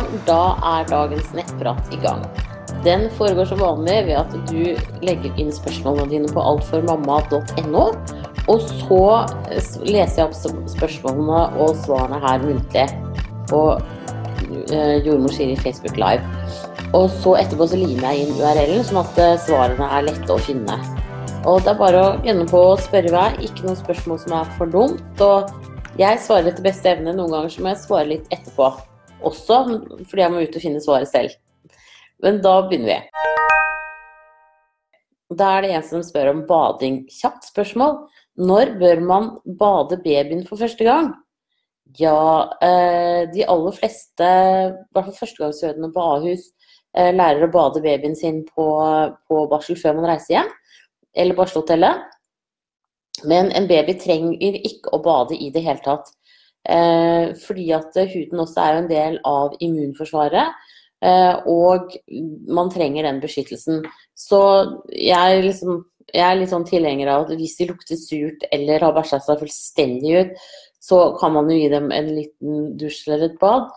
morgen. Da er dagens nettprat i gang. Den foregår som vanlig ved at du legger inn spørsmålene dine på altformamma.no. Og så leser jeg opp spørsmålene og svarene her muntlig på uh, Jordmor Siri Facebook Live. Og så etterpå så limer jeg inn URL-en, sånn at eh, svarene er lette å finne. Og det er bare å gønne på å spørre hver. Ikke noen spørsmål som er for dumt. Og jeg svarer etter beste evne. Noen ganger så må jeg svare litt etterpå også, fordi jeg må ut og finne svaret selv. Men da begynner vi. Da er det en som spør om bading. Kjapt spørsmål. Når bør man bade babyen for første gang? Ja, eh, de aller fleste, i hvert fall førstegangsfødende på Ahus, Eh, lærer å bade babyen sin på, på barsel før man reiser hjem, eller barselhotellet. Men en baby trenger ikke å bade i det hele tatt. Eh, fordi at huden også er en del av immunforsvaret. Eh, og man trenger den beskyttelsen. Så jeg, liksom, jeg er litt sånn tilhenger av at hvis de lukter surt eller har bæsja seg fullstendig ut, så kan man jo gi dem en liten dusj eller et bad.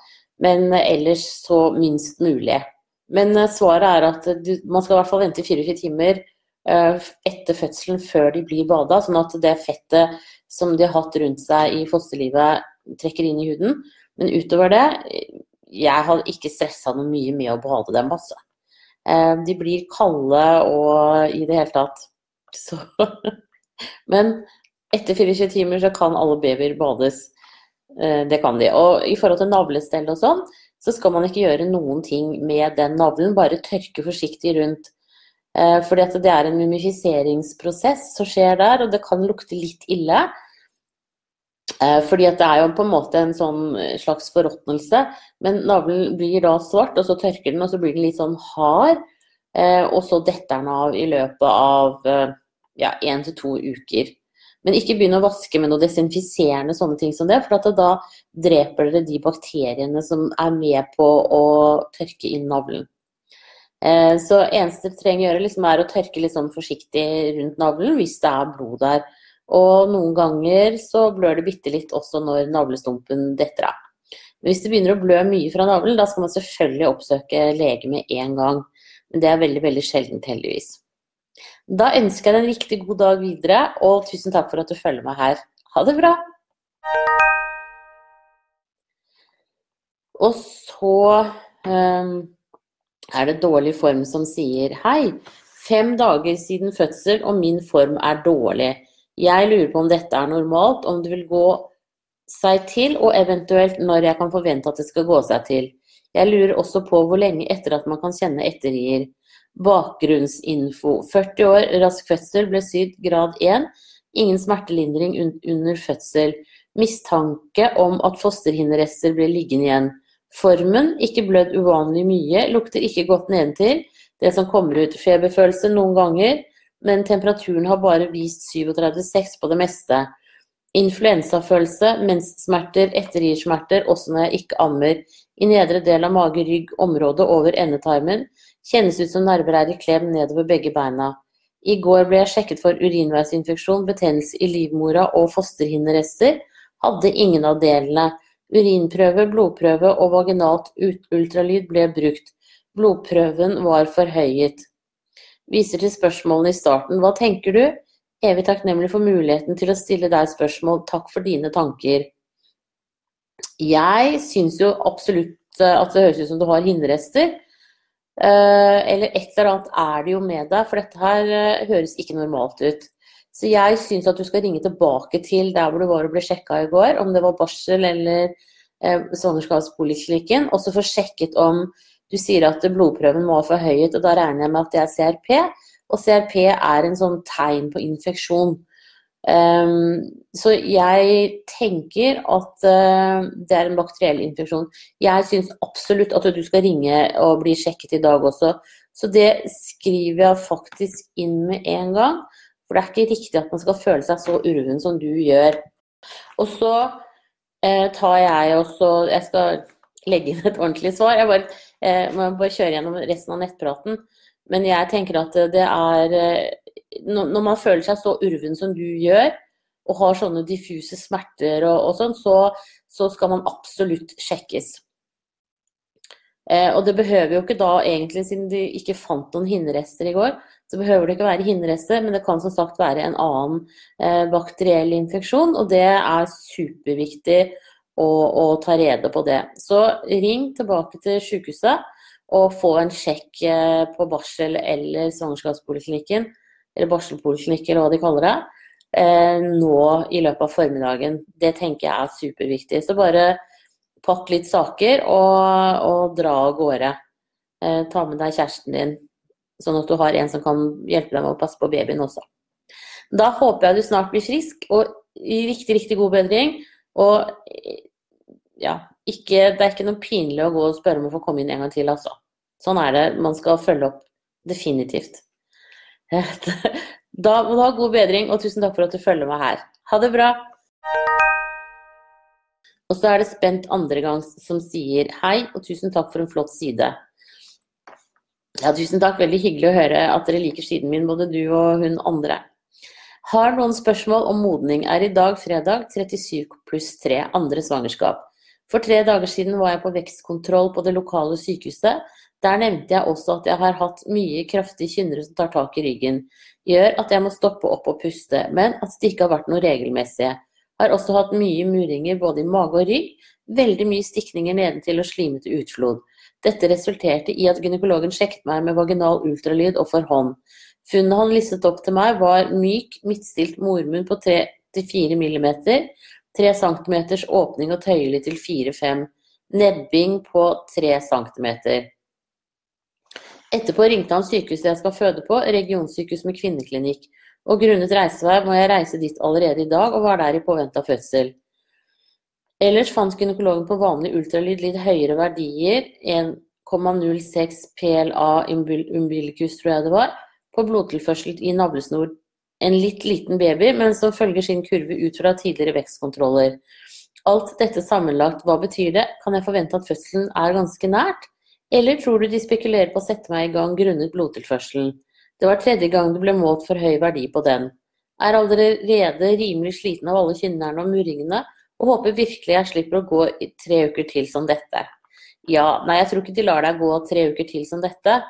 Men ellers så minst mulig. Men eh, svaret er at du, man skal i hvert fall vente 24 timer etter fødselen før de blir bada, sånn at det fettet som de har hatt rundt seg i fosterlivet, trekker inn i huden. Men utover det, jeg har ikke stressa noe mye med å bade dem, altså. Uh, de blir kalde og i det hele tatt. Så Men etter 24 timer så kan alle babyer bades. Uh, det kan de. Og i forhold til navlestell og sånn, så skal man ikke gjøre noen ting med den navlen, bare tørke forsiktig rundt. Eh, fordi det er en mumifiseringsprosess som skjer der, og det kan lukte litt ille. Eh, fordi at det er jo på en måte en sånn slags forråtnelse. Men navlen blir da svart, og så tørker den, og så blir den litt sånn hard. Eh, og så detter den av i løpet av ja, én til to uker. Men ikke begynn å vaske med noe desinfiserende sånne ting som det, for da dreper dere de bakteriene som er med på å tørke inn navlen. Eh, så eneste dere trenger å gjøre, liksom er å tørke litt sånn forsiktig rundt navlen hvis det er blod der. Og noen ganger så blør det bitte litt også når navlestumpen detter av. Men hvis det begynner å blø mye fra navlen, da skal man selvfølgelig oppsøke lege med en gang. Men det er veldig, veldig sjeldent, heldigvis. Da ønsker jeg deg en riktig god dag videre, og tusen takk for at du følger meg her. Ha det bra! Og så um, er det dårlig form som sier hei. Fem dager siden fødsel, og min form er dårlig. Jeg lurer på om dette er normalt, om det vil gå seg til, og eventuelt når jeg kan forvente at det skal gå seg til. Jeg lurer også på hvor lenge etter at man kan kjenne ettergir. Bakgrunnsinfo. 40 år, rask fødsel, ble sydd grad 1. Ingen smertelindring under fødsel. Mistanke om at fosterhinnerester ble liggende igjen. Formen, ikke blødd uvanlig mye, lukter ikke godt nedentil. Det som kommer ut, feberfølelse noen ganger, men temperaturen har bare vist 37,6 på det meste. Influensafølelse, menssmerter, ettergiersmerter, også når jeg ikke ammer. I nedre del av mage, rygg, området over endetarmen. Kjennes ut som nerver er i klem nedover begge beina. I går ble jeg sjekket for urinveisinfeksjon, betennelse i livmora og fosterhinnerester. Hadde ingen av delene. Urinprøve, blodprøve og vaginalt ultralyd ble brukt. Blodprøven var forhøyet. Viser til spørsmålene i starten. Hva tenker du? Evig takknemlig for muligheten til å stille deg spørsmål. Takk for dine tanker. Jeg syns jo absolutt at det høres ut som du har hinnerester. Eh, eller et eller annet er det jo med deg, for dette her eh, høres ikke normalt ut. Så jeg syns at du skal ringe tilbake til der hvor du var og ble sjekka i går, om det var barsel eller eh, svangerskapspoliklinikken, og så få sjekket om du sier at blodprøven må være forhøyet, og da regner jeg med at det er CRP. Og CRP er en sånn tegn på infeksjon. Um, så jeg tenker at uh, det er en bakteriell infeksjon. Jeg syns absolutt at du skal ringe og bli sjekket i dag også. Så det skriver jeg faktisk inn med en gang. For det er ikke riktig at man skal føle seg så urven som du gjør. Og så uh, tar jeg også Jeg skal legge inn et ordentlig svar. Jeg bare, uh, må bare kjøre gjennom resten av nettpraten. Men jeg tenker at det er når man føler seg så urven som du gjør, og har sånne diffuse smerter og, og sånn, så, så, skal man absolutt sjekkes. Eh, og det behøver jo ikke da egentlig, siden de ikke fant noen hinnerester i går, så behøver det ikke være hinnerester, men det kan som sagt være en annen eh, bakteriell infeksjon, og det er superviktig å, og ta rede på det. Så ring tilbake til sykehuset og få en sjekk eh, på barsel- eller svangerskapspoliklinikken, eller barselpoliklinikk eller hva de kaller det, eh, nå i løpet av formiddagen. Det tenker jeg er superviktig. Så bare pakk litt saker og, og dra av gårde. Eh, ta med deg kjæresten din, sånn at du har en som kan hjelpe deg med å passe på babyen også. Da håper jeg du snart blir frisk og i riktig, riktig god bedring. Og ja, ikke, det er ikke noe pinlig å gå og spørre om å få komme inn en gang til, altså. Sånn er det. Man skal følge opp definitivt. Da må du ha god bedring, og tusen takk for at du følger meg her. Ha det bra! Og så er det Spent andregangs som sier hei og tusen takk for en flott side. Ja, tusen takk. Veldig hyggelig å høre at dere liker siden min, både du og hun andre. Har noen spørsmål om modning. Er i dag fredag 37 pluss 3, andre svangerskap. For tre dager siden var jeg på vekstkontroll på det lokale sykehuset. Der nevnte jeg også at jeg har hatt mye kraftige kynnere som tar tak i ryggen. Gjør at jeg må stoppe opp og puste, men at det ikke har vært noe regelmessige. Har også hatt mye muringer både i mage og rygg. Veldig mye stikninger nedentil og slimete utflod. Dette resulterte i at gynekologen sjekket meg med vaginal ultralyd og for hånd. Funnet han listet opp til meg var myk, midtstilt mormunn på 3-4 mm, 3 cm åpning og tøyelig til 4-5 Nebbing på 3 cm. Etterpå ringte han sykehuset jeg skal føde på, regionsykehus med kvinneklinikk og grunnet reisevei må jeg reise dit allerede i dag, og var der i påvente av fødsel. Ellers fant gynekologen på vanlig ultralyd litt høyere verdier, 1,06 PLA umbilicus tror jeg det var, på blodtilførsel i navlesnor. En litt liten baby, men som følger sin kurve ut fra tidligere vekstkontroller. Alt dette sammenlagt, hva betyr det? Kan jeg forvente at fødselen er ganske nært? Eller tror du de spekulerer på å sette meg i gang grunnet blodtilførselen? Det var tredje gang det ble målt for høy verdi på den. Er allerede rimelig sliten av alle kynnerne og murringene, og håper virkelig jeg slipper å gå tre uker til som dette. Ja, nei, jeg tror ikke de lar deg gå tre uker til som dette.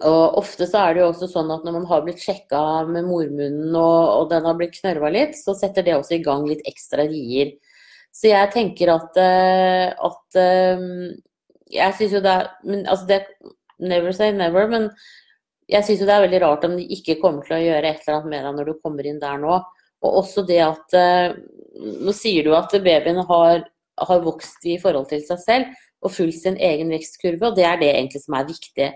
Og ofte så er det jo også sånn at når man har blitt sjekka med mormunnen og, og, den har blitt knørva litt, så setter det også i gang litt ekstra rier. Så jeg tenker at, eh, at eh, Jeg syns jo det er men, Altså det Never say never, men jeg syns jo det er veldig rart om de ikke kommer til å gjøre et eller annet med deg når du kommer inn der nå. Og også det at eh, Nå sier du at babyen har, har vokst i forhold til seg selv og fulgt sin egen vekstkurve, og det er det egentlig som er viktig.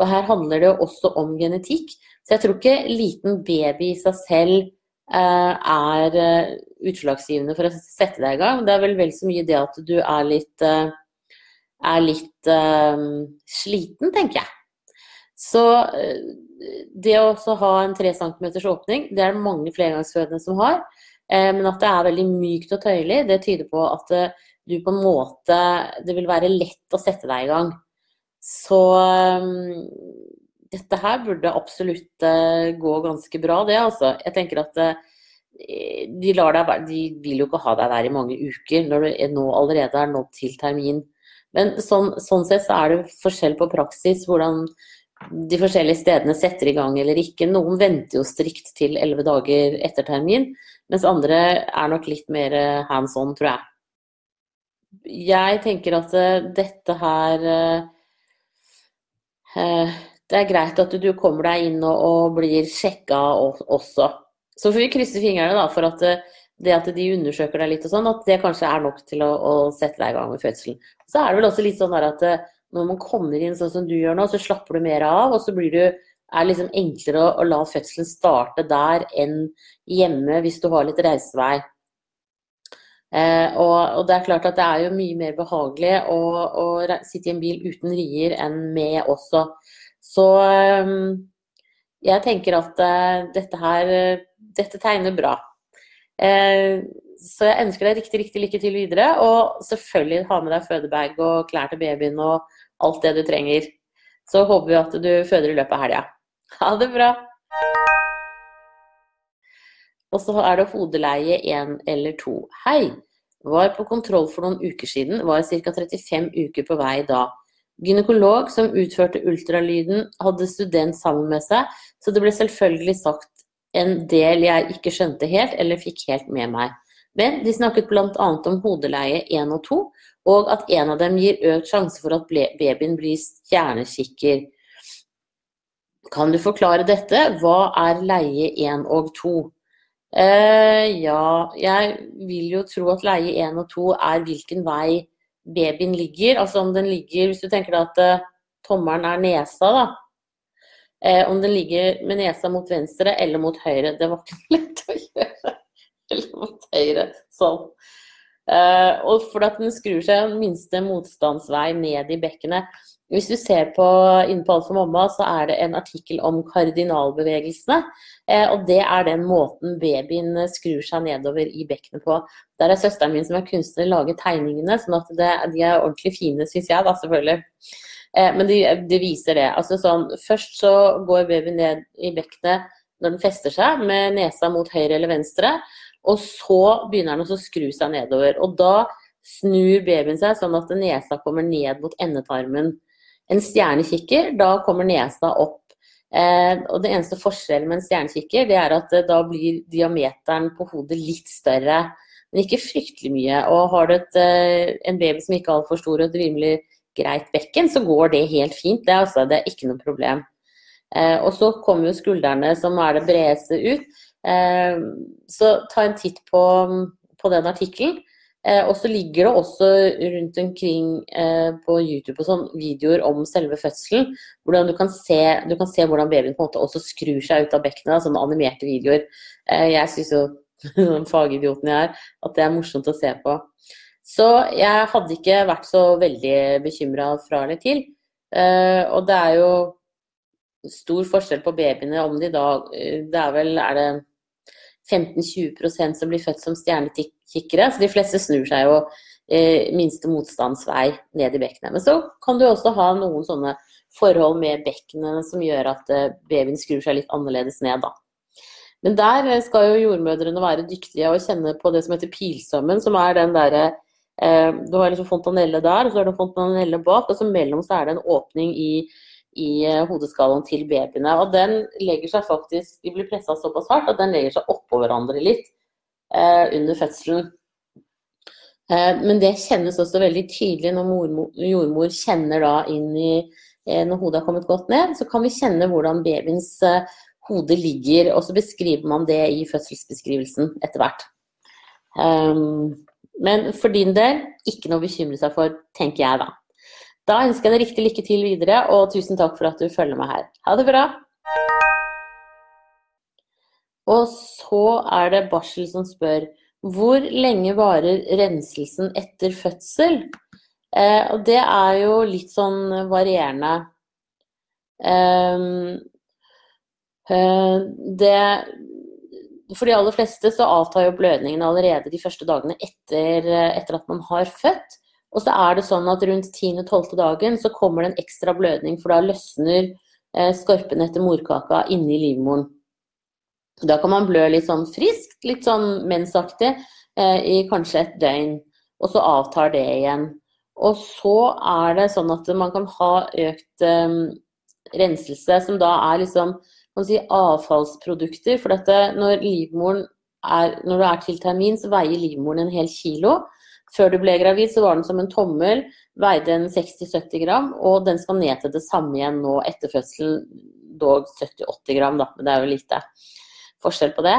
Og her handler det jo også om genetikk. Så jeg tror ikke liten baby i seg selv eh, er uh, utslagsgivende for å sette deg i gang. Det er vel vel så mye det at du er litt, uh, er litt sliten, tenker jeg. Så eh, det å ha en 3 cm åpning, det er det mange flergangsfødende som har. Eh, men at det er veldig mykt og tøyelig, det tyder på at eh, du på en måte Det vil være lett å sette deg i gang. Så dette her burde absolutt gå ganske bra, det altså. Jeg tenker at de, lar deg, de vil jo ikke ha deg der i mange uker når du nå allerede er nådd til termin. Men sånn, sånn sett så er det forskjell på praksis, hvordan de forskjellige stedene setter i gang eller ikke. Noen venter jo strikt til elleve dager etter termin, mens andre er nok litt mer eh, hands on, tror jeg. Jeg tenker at eh, dette her eh, Det er greit at du kommer deg inn og, blir sjekka også. Så får vi krysse fingrene for at det at de undersøker deg litt og sånn, at det kanskje er nok til å, å sette deg i gang med fødselen. Så er det vel også litt sånn at når man kommer inn sånn som du gjør nå, så slapper du mer av, og så blir du, er liksom enklere å, å, la fødselen starte der enn hjemme hvis du har litt reisevei. Eh, og, og, det er klart at det er jo mye mer behagelig å, å sitte i en bil uten rier enn med også. Så eh, jeg tenker at eh, dette her Dette tegner bra. Eh, så jeg ønsker deg riktig, riktig lykke til videre. Og selvfølgelig ha med deg fødebag og klær til babyen og alt det du trenger. Så håper vi at du føder i løpet av helga. Ha det bra! Og så er det hodeleie én eller to. Hei! Var på kontroll for noen uker siden, var ca. 35 uker på vei da. Gynekolog som utførte ultralyden, hadde student sammen med seg, så det ble selvfølgelig sagt en del jeg ikke skjønte helt, eller fikk helt med meg. Men de snakket bl.a. om hodeleie 1 og 2, og at en av dem gir økt sjanse for at babyen blir stjernekikker. Kan du forklare dette? Hva er leie 1 og 2? Eh, ja, jeg vil jo tro at leie 1 og 2 er hvilken vei babyen ligger. Altså om den ligger Hvis du tenker deg at uh, tommelen er nesa, da. Uh, om den ligger med nesa mot venstre eller mot høyre. Det var ikke lett å gjøre. Eller mot høyre. Sånn. Og for at den skrur seg minste motstandsvei ned i bekkenet. Hvis du ser på inne på Alt for mamma, så er det en artikkel om kardinalbevegelsene. Eh, og det er den måten babyen skrur seg nedover i bekkenet på. Der er søsteren min som er kunstner, laget tegningene, sånn at det, de er ordentlig fine, syns jeg, da selvfølgelig. Eh, men det de viser det. Altså sånn, først så går babyen ned i bekkenet når den fester seg, med nesa mot høyre eller venstre. Og så begynner den å skru seg nedover. Og da snur babyen seg sånn at nesa kommer ned mot endetarmen en stjernekikker, da kommer nesa opp. Eh, og det eneste forskjellen med en stjernekikker, det er at eh, da blir diameteren på hodet litt større. Men ikke fryktelig mye. Og har du et, eh, en baby som ikke er altfor stor og et rimelig greit bekken, så går det helt fint. Det, altså, det er ikke noe problem. Eh, og så kommer jo skuldrene, som er det bredeste, ut. Eh, så ta en titt på, på den artikkelen. Eh, og så ligger det også rundt omkring eh, på YouTube og sånn videoer om selve fødselen. Hvordan du kan se, du kan se hvordan babyen på en måte også skrur seg ut av bekkenet. Sånne animerte videoer. Eh, jeg syns jo, den fagidioten jeg er, at det er morsomt å se på. Så jeg hadde ikke vært så veldig bekymra fra eller til. Og det er jo stor forskjell på babyene om de da Det er vel er det 15-20% som blir født som stjernekikkere. Så de fleste snur seg jo eh, minste motstandsvei ned i bekkenet. Men så kan du også ha noen sånne forhold med bekkenene som gjør at eh, babyen skrur seg litt annerledes ned, da. Men der eh, skal jo jordmødrene være dyktige og kjenne på det som heter pilsømmen, som er den derre eh, Du har liksom fontanelle der, og så er det fontanelle bak, og så mellom så er det en åpning i i eh, hodeskallen til babyene. Og den legger seg faktisk De blir pressa såpass hardt at den legger seg oppå hverandre litt eh, under fødselen. Eh, men det kjennes også veldig tydelig når mormor, jordmor kjenner da inn i eh, Når hodet har kommet godt ned, så kan vi kjenne hvordan babyens eh, hode ligger. Og så beskriver man det i fødselsbeskrivelsen etter hvert. Um, men for din del, ikke noe å bekymre seg for, tenker jeg da. Da ønsker jeg deg riktig lykke til videre, og tusen takk for at du følger meg her. Ha det bra! Og så er det Barsel som spør hvor lenge varer renselsen etter fødsel? Eh, og det er jo litt sånn varierende. Um, uh, det For de aller fleste så avtar jo blødningen allerede de første dagene etter, etter at man har født. Og så er det sånn at rundt 10.-12. dagen så kommer det en ekstra blødning, for da løsner eh, skorpen etter morkaka inni livmoren. Da kan man blø litt sånn friskt, litt sånn mensaktig, eh, i kanskje et døgn. Og så avtar det igjen. Og så er det sånn at man kan ha økt eh, renselse, som da er liksom kan si, avfallsprodukter. For dette, når er, når du er til termin, så veier livmoren en hel kilo. Før du ble gravid, så var den som en tommel, veide en 60-70 gram, og den skal ned til det samme igjen nå etter fødselen, dog 70-80 gram, da, men det er jo lite forskjell på det.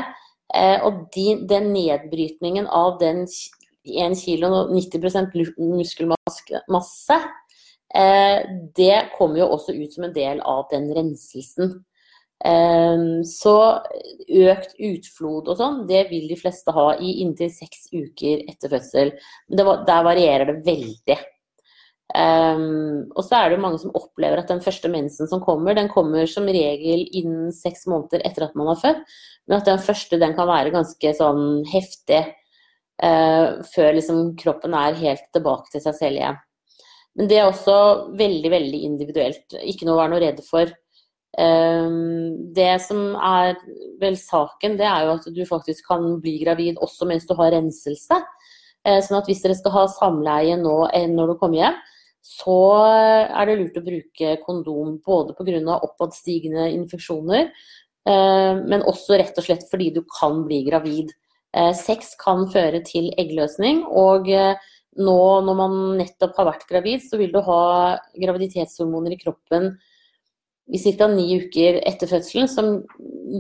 Eh, og de, den nedbrytningen av den 1 kilo og 90% muskelmasse, eh, det kommer jo også ut som en del av den renselsen. Ehm, så økt utflod og sånn, det vil de fleste ha i inntil seks uker etter fødsel. Men der varierer det veldig. Um, og så er det mange som opplever at den første mensen som kommer, den kommer som regel innen seks måneder etter at man har født. Men at den første den kan være ganske sånn heftig uh, før liksom kroppen er helt tilbake til seg selv igjen. Men det er også veldig, veldig individuelt. Ikke noe å være noe redd for. Ehm, det som er vel saken, det er jo at du faktisk kan bli gravid også mens du har renselse. Sånn at hvis dere skal ha samleie nå når du kommer hjem, så er det lurt å bruke kondom både pga. oppadstigende infeksjoner, men også rett og slett fordi du kan bli gravid. Sex kan føre til eggløsning, og nå når man nettopp har vært gravid, så vil du ha graviditetshormoner i kroppen i ca. ni uker etter fødselen, som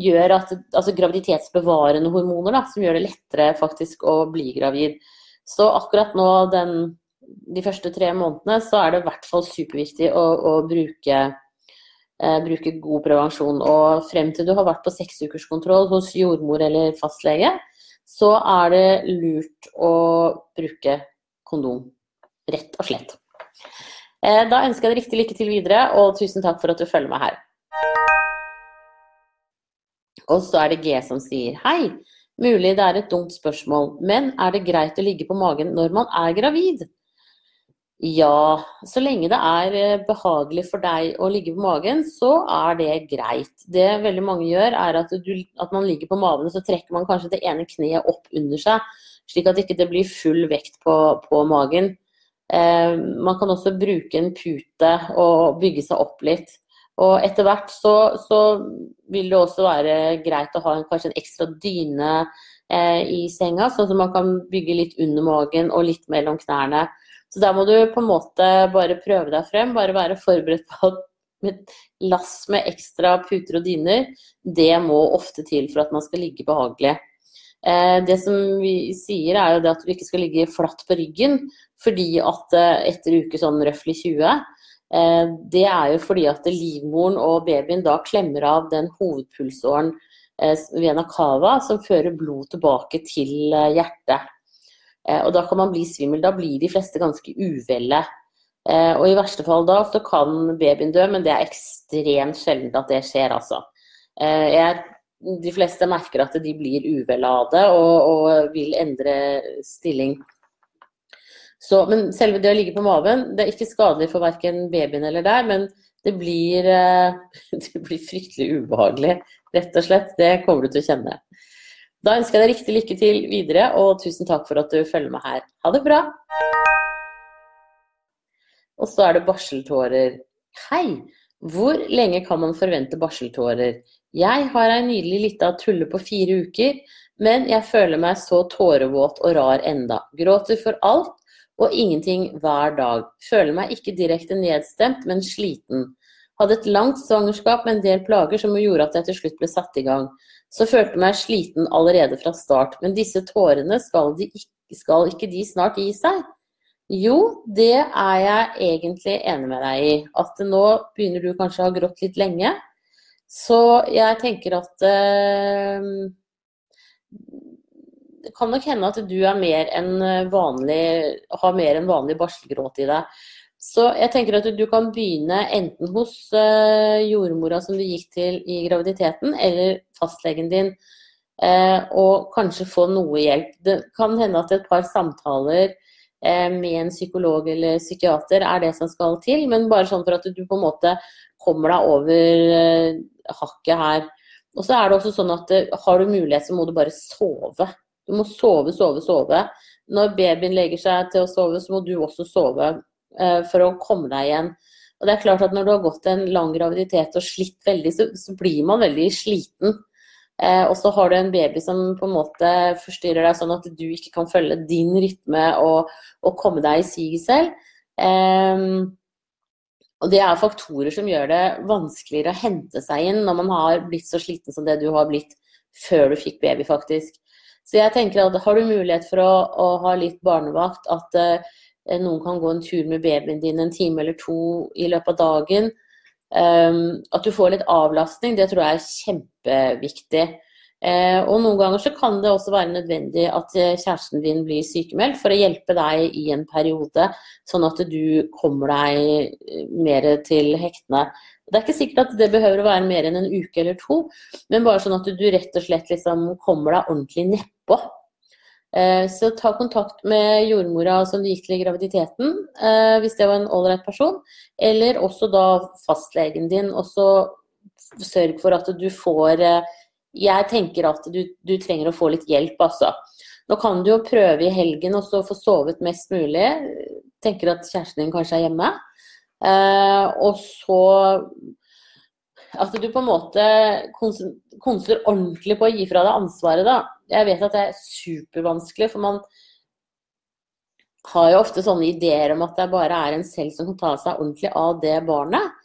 gjør at Altså graviditetsbevarende hormoner, da, som gjør det lettere faktisk å bli gravid. Så akkurat nå den, de første tre månedene så er det i hvert fall superviktig å, å bruke, eh, bruke god prevensjon. Og frem til du har vært på seksukerskontroll hos jordmor eller fastlege, så er det lurt å bruke kondom. Rett og slett. Eh, da ønsker jeg deg riktig lykke til videre, og tusen takk for at du følger meg her. Og så er det G som sier hei. Mulig det er et dumt spørsmål, men er det greit å ligge på magen når man er gravid? Ja, så lenge det er eh, behagelig for deg å ligge på magen, så er det greit. Det veldig mange gjør, er at, du, at man ligger på magen, så trekker man kanskje det ene kneet opp under seg, slik at det ikke blir full vekt på, på magen. Eh, man kan også bruke en pute og bygge seg opp litt. Og etter hvert så, så vil det også være greit å ha en, kanskje en ekstra dyne eh, i senga, sånn at man kan bygge litt under magen og litt mellom knærne. Så der må du på en måte bare prøve deg frem, bare være forberedt på at et lass med ekstra puter og dyner, det må ofte til for at man skal ligge behagelig. Eh, det som vi sier er jo det at du ikke skal ligge flatt på ryggen, fordi at eh, etter uke sånn røftlig 20 eh, Det er jo fordi at livmoren og babyen da klemmer av den hovedpulsåren vena cava som fører blod tilbake til hjertet. Og da kan man bli svimmel. Da blir de fleste ganske uvelle. Og i verste fall da så kan babyen dø, men det er ekstremt sjelden at det skjer, altså. Jeg de fleste merker at de blir uvel og, og, vil endre stilling. Så, men selve det å ligge på maven, det er ikke skadelig for verken babyen eller deg, men det blir, eh, det blir fryktelig ubehagelig, rett og slett. Det kommer du til å kjenne. Da ønsker jeg deg riktig lykke til videre, og tusen takk for at du følger med her. Ha det bra! Og så er det barseltårer. Hei! Hvor lenge kan man forvente barseltårer? Jeg har ei nydelig lita tulle på fire uker, men jeg føler meg så tårevåt og rar enda. Gråter for alt og ingenting hver dag. Føler meg ikke direkte nedstemt, men sliten. Hadde et langt svangerskap med en del plager som gjorde at jeg til slutt ble satt i gang. Så følte meg sliten allerede fra start. Men disse tårene, skal, de skal ikke de snart gi seg? Jo, det er jeg egentlig enig med deg i. At nå begynner du kanskje å ha grått litt lenge. Så jeg tenker at eh, Det kan nok hende at du er mer enn vanlig, har mer enn vanlig barselgråt i deg. Så jeg tenker at du kan begynne enten hos eh, jordmora som du gikk til i graviditeten, eller fastlegen din, eh, og kanskje få noe hjelp. Det kan hende at et par samtaler med en psykolog eller psykiater er det som skal til, men bare sånn for at du på en måte kommer deg over eh, hakket her. Og så er det også sånn at eh, har du mulighet, så må du bare sove. Du må sove, sove, sove. Når babyen legger seg til å sove, så må du også sove eh, for å komme deg igjen. Og det er klart at Når du har gått en lang graviditet og slitt veldig, så blir man veldig sliten. Eh, og så har du en baby som på en måte forstyrrer deg sånn at du ikke kan følge din rytme og, og komme deg i siget selv. Um, og det er faktorer som gjør det vanskeligere å hente seg inn når man har blitt så sliten som det du har blitt før du fikk baby, faktisk. Så jeg tenker at har du mulighet for å, å ha litt barnevakt, at uh, noen kan gå en tur med babyen din en time eller to i løpet av dagen, at du får litt avlastning, det tror jeg er kjempeviktig. Eh, og noen ganger så kan det også være nødvendig at eh, kjæresten din blir sykemeldt for å hjelpe deg i en periode, sånn at du kommer deg eh, mer til hektene. Det er ikke sikkert at det behøver å være mer enn en uke eller to, men bare sånn at du rett og slett liksom kommer deg ordentlig nedpå. Så ta kontakt med jordmora som du gikk til i graviditeten, hvis det var en ålreit person, eller også da fastlegen din. Og så sørg for at du får jeg tenker at du, du, trenger å få litt hjelp, altså. Nå kan du jo prøve i helgen og få sovet mest mulig. Tenker at kjæresten din kanskje er hjemme. Eh, og så at du på en måte konser ordentlig på å gi fra deg ansvaret, da. Jeg vet at det er supervanskelig, for man har jo ofte sånne ideer om at det bare er en selv som kan ta seg ordentlig av det barnet.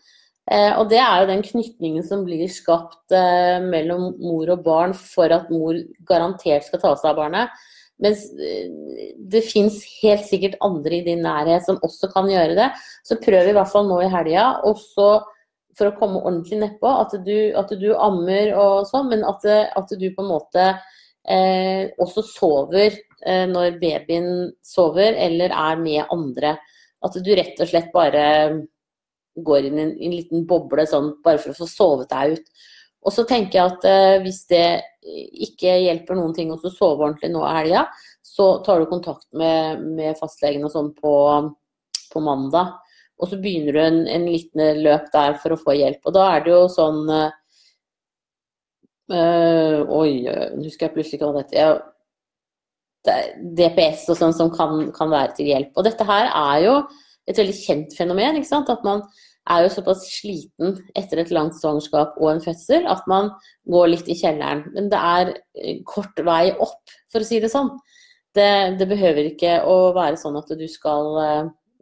Eh, og det er jo den knytningen som blir skapt eh, mellom mor og barn for at mor garantert skal ta seg av barnet. Mens eh, det fins helt sikkert andre i din nærhet som også kan gjøre det. Så prøv i hvert fall nå i helga, også for å komme ordentlig nedpå, at, at du ammer og sånn, men at, at, du på en måte eh, også sover eh, når babyen sover, eller er med andre. At du rett og slett bare går inn i en, en, liten boble sånn bare for å få sovet deg ut. Og så tenker jeg at eh, hvis det ikke hjelper noen ting å sove ordentlig nå i helga, så tar du kontakt med, med fastlegen og sånn på, på, mandag. Og så begynner du en, en liten løp der for å få hjelp. Og da er det jo sånn øh, Oi, nå husker jeg plutselig ikke hva det heter. DPS og sånn som kan, kan være til hjelp. Og dette her er jo et veldig kjent fenomen. ikke sant? At man er jo såpass sliten etter et langt svangerskap og en fødsel at man går litt i kjelleren. Men det er eh, kort vei opp, for å si det sånn. Det, det behøver ikke å være sånn at du skal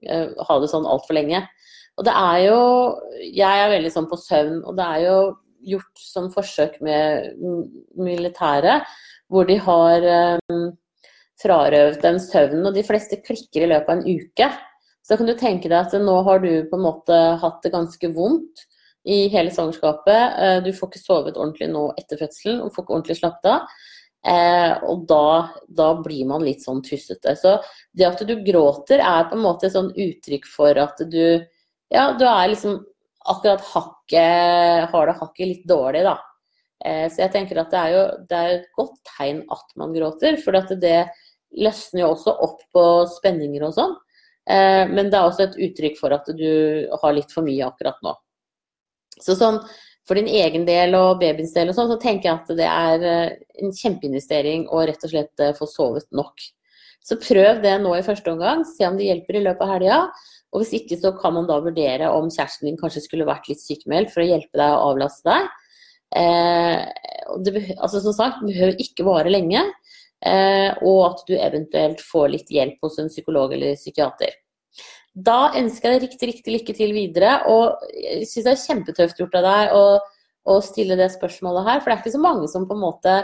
ha det sånn altfor lenge. Og det er jo Jeg er veldig sånn på søvn, og det er jo gjort sånn forsøk med militæret, hvor de har um, frarøvet dem søvnen, og de fleste klikker i løpet av en uke. Så kan du tenke deg at nå har du på en måte hatt det ganske vondt i hele svangerskapet. Eh, du får ikke sovet ordentlig nå etter fødselen og får ikke ordentlig slappet av. Eh, og da, da, blir man litt sånn tussete. Så det at du gråter er på en måte et sånn uttrykk for at du Ja, du er liksom akkurat hakket Har det hakket litt dårlig, da. Eh, så jeg tenker at det er jo det er et godt tegn at man gråter, for at det løsner jo også opp på spenninger og sånn. Eh, men det er også et uttrykk for at du har litt for mye akkurat nå. Så sånn, for din egen del og babyens del og sånn, så tenker jeg at det er eh, en kjempeinvestering å rett og slett eh, få sovet nok. Så prøv det nå i første omgang, se om det hjelper i løpet av helga. Og hvis ikke så kan man da vurdere om kjæresten din kanskje skulle vært litt sykemeldt for å hjelpe deg å avlaste deg. Eh, det, altså Som sagt, det behøver ikke vare lenge. Eh, og at du eventuelt får litt hjelp hos en psykolog eller psykiater. Da ønsker jeg deg riktig, riktig lykke til videre. Og jeg syns det er kjempetøft gjort av deg å, å, stille det spørsmålet her. For det er ikke så mange som på en måte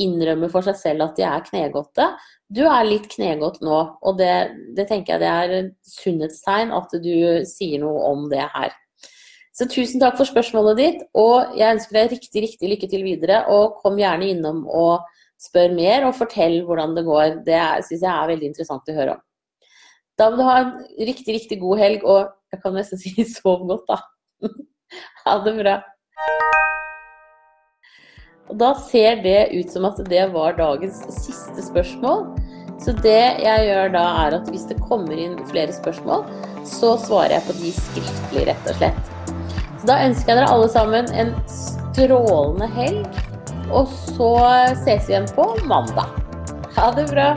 innrømmer for seg selv at de er knegåtte. Du er litt knegått nå, og det, det tenker jeg det er et sunnhetstegn at du sier noe om det her. Så tusen takk for spørsmålet ditt, og jeg ønsker deg riktig, riktig lykke til videre. Og kom gjerne innom og spør mer og fortell hvordan det går. Det syns jeg er veldig interessant å høre om. Da må du ha en riktig, riktig god helg, og jeg kan nesten si sov godt, da. ha det bra. Og da ser det ut som at det var dagens siste spørsmål. Så det jeg gjør da, er at hvis det kommer inn flere spørsmål, så svarer jeg på de skriftlig, rett og slett. Så da ønsker jeg dere alle sammen en strålende helg. Og så ses vi igjen på mandag. Ha det bra.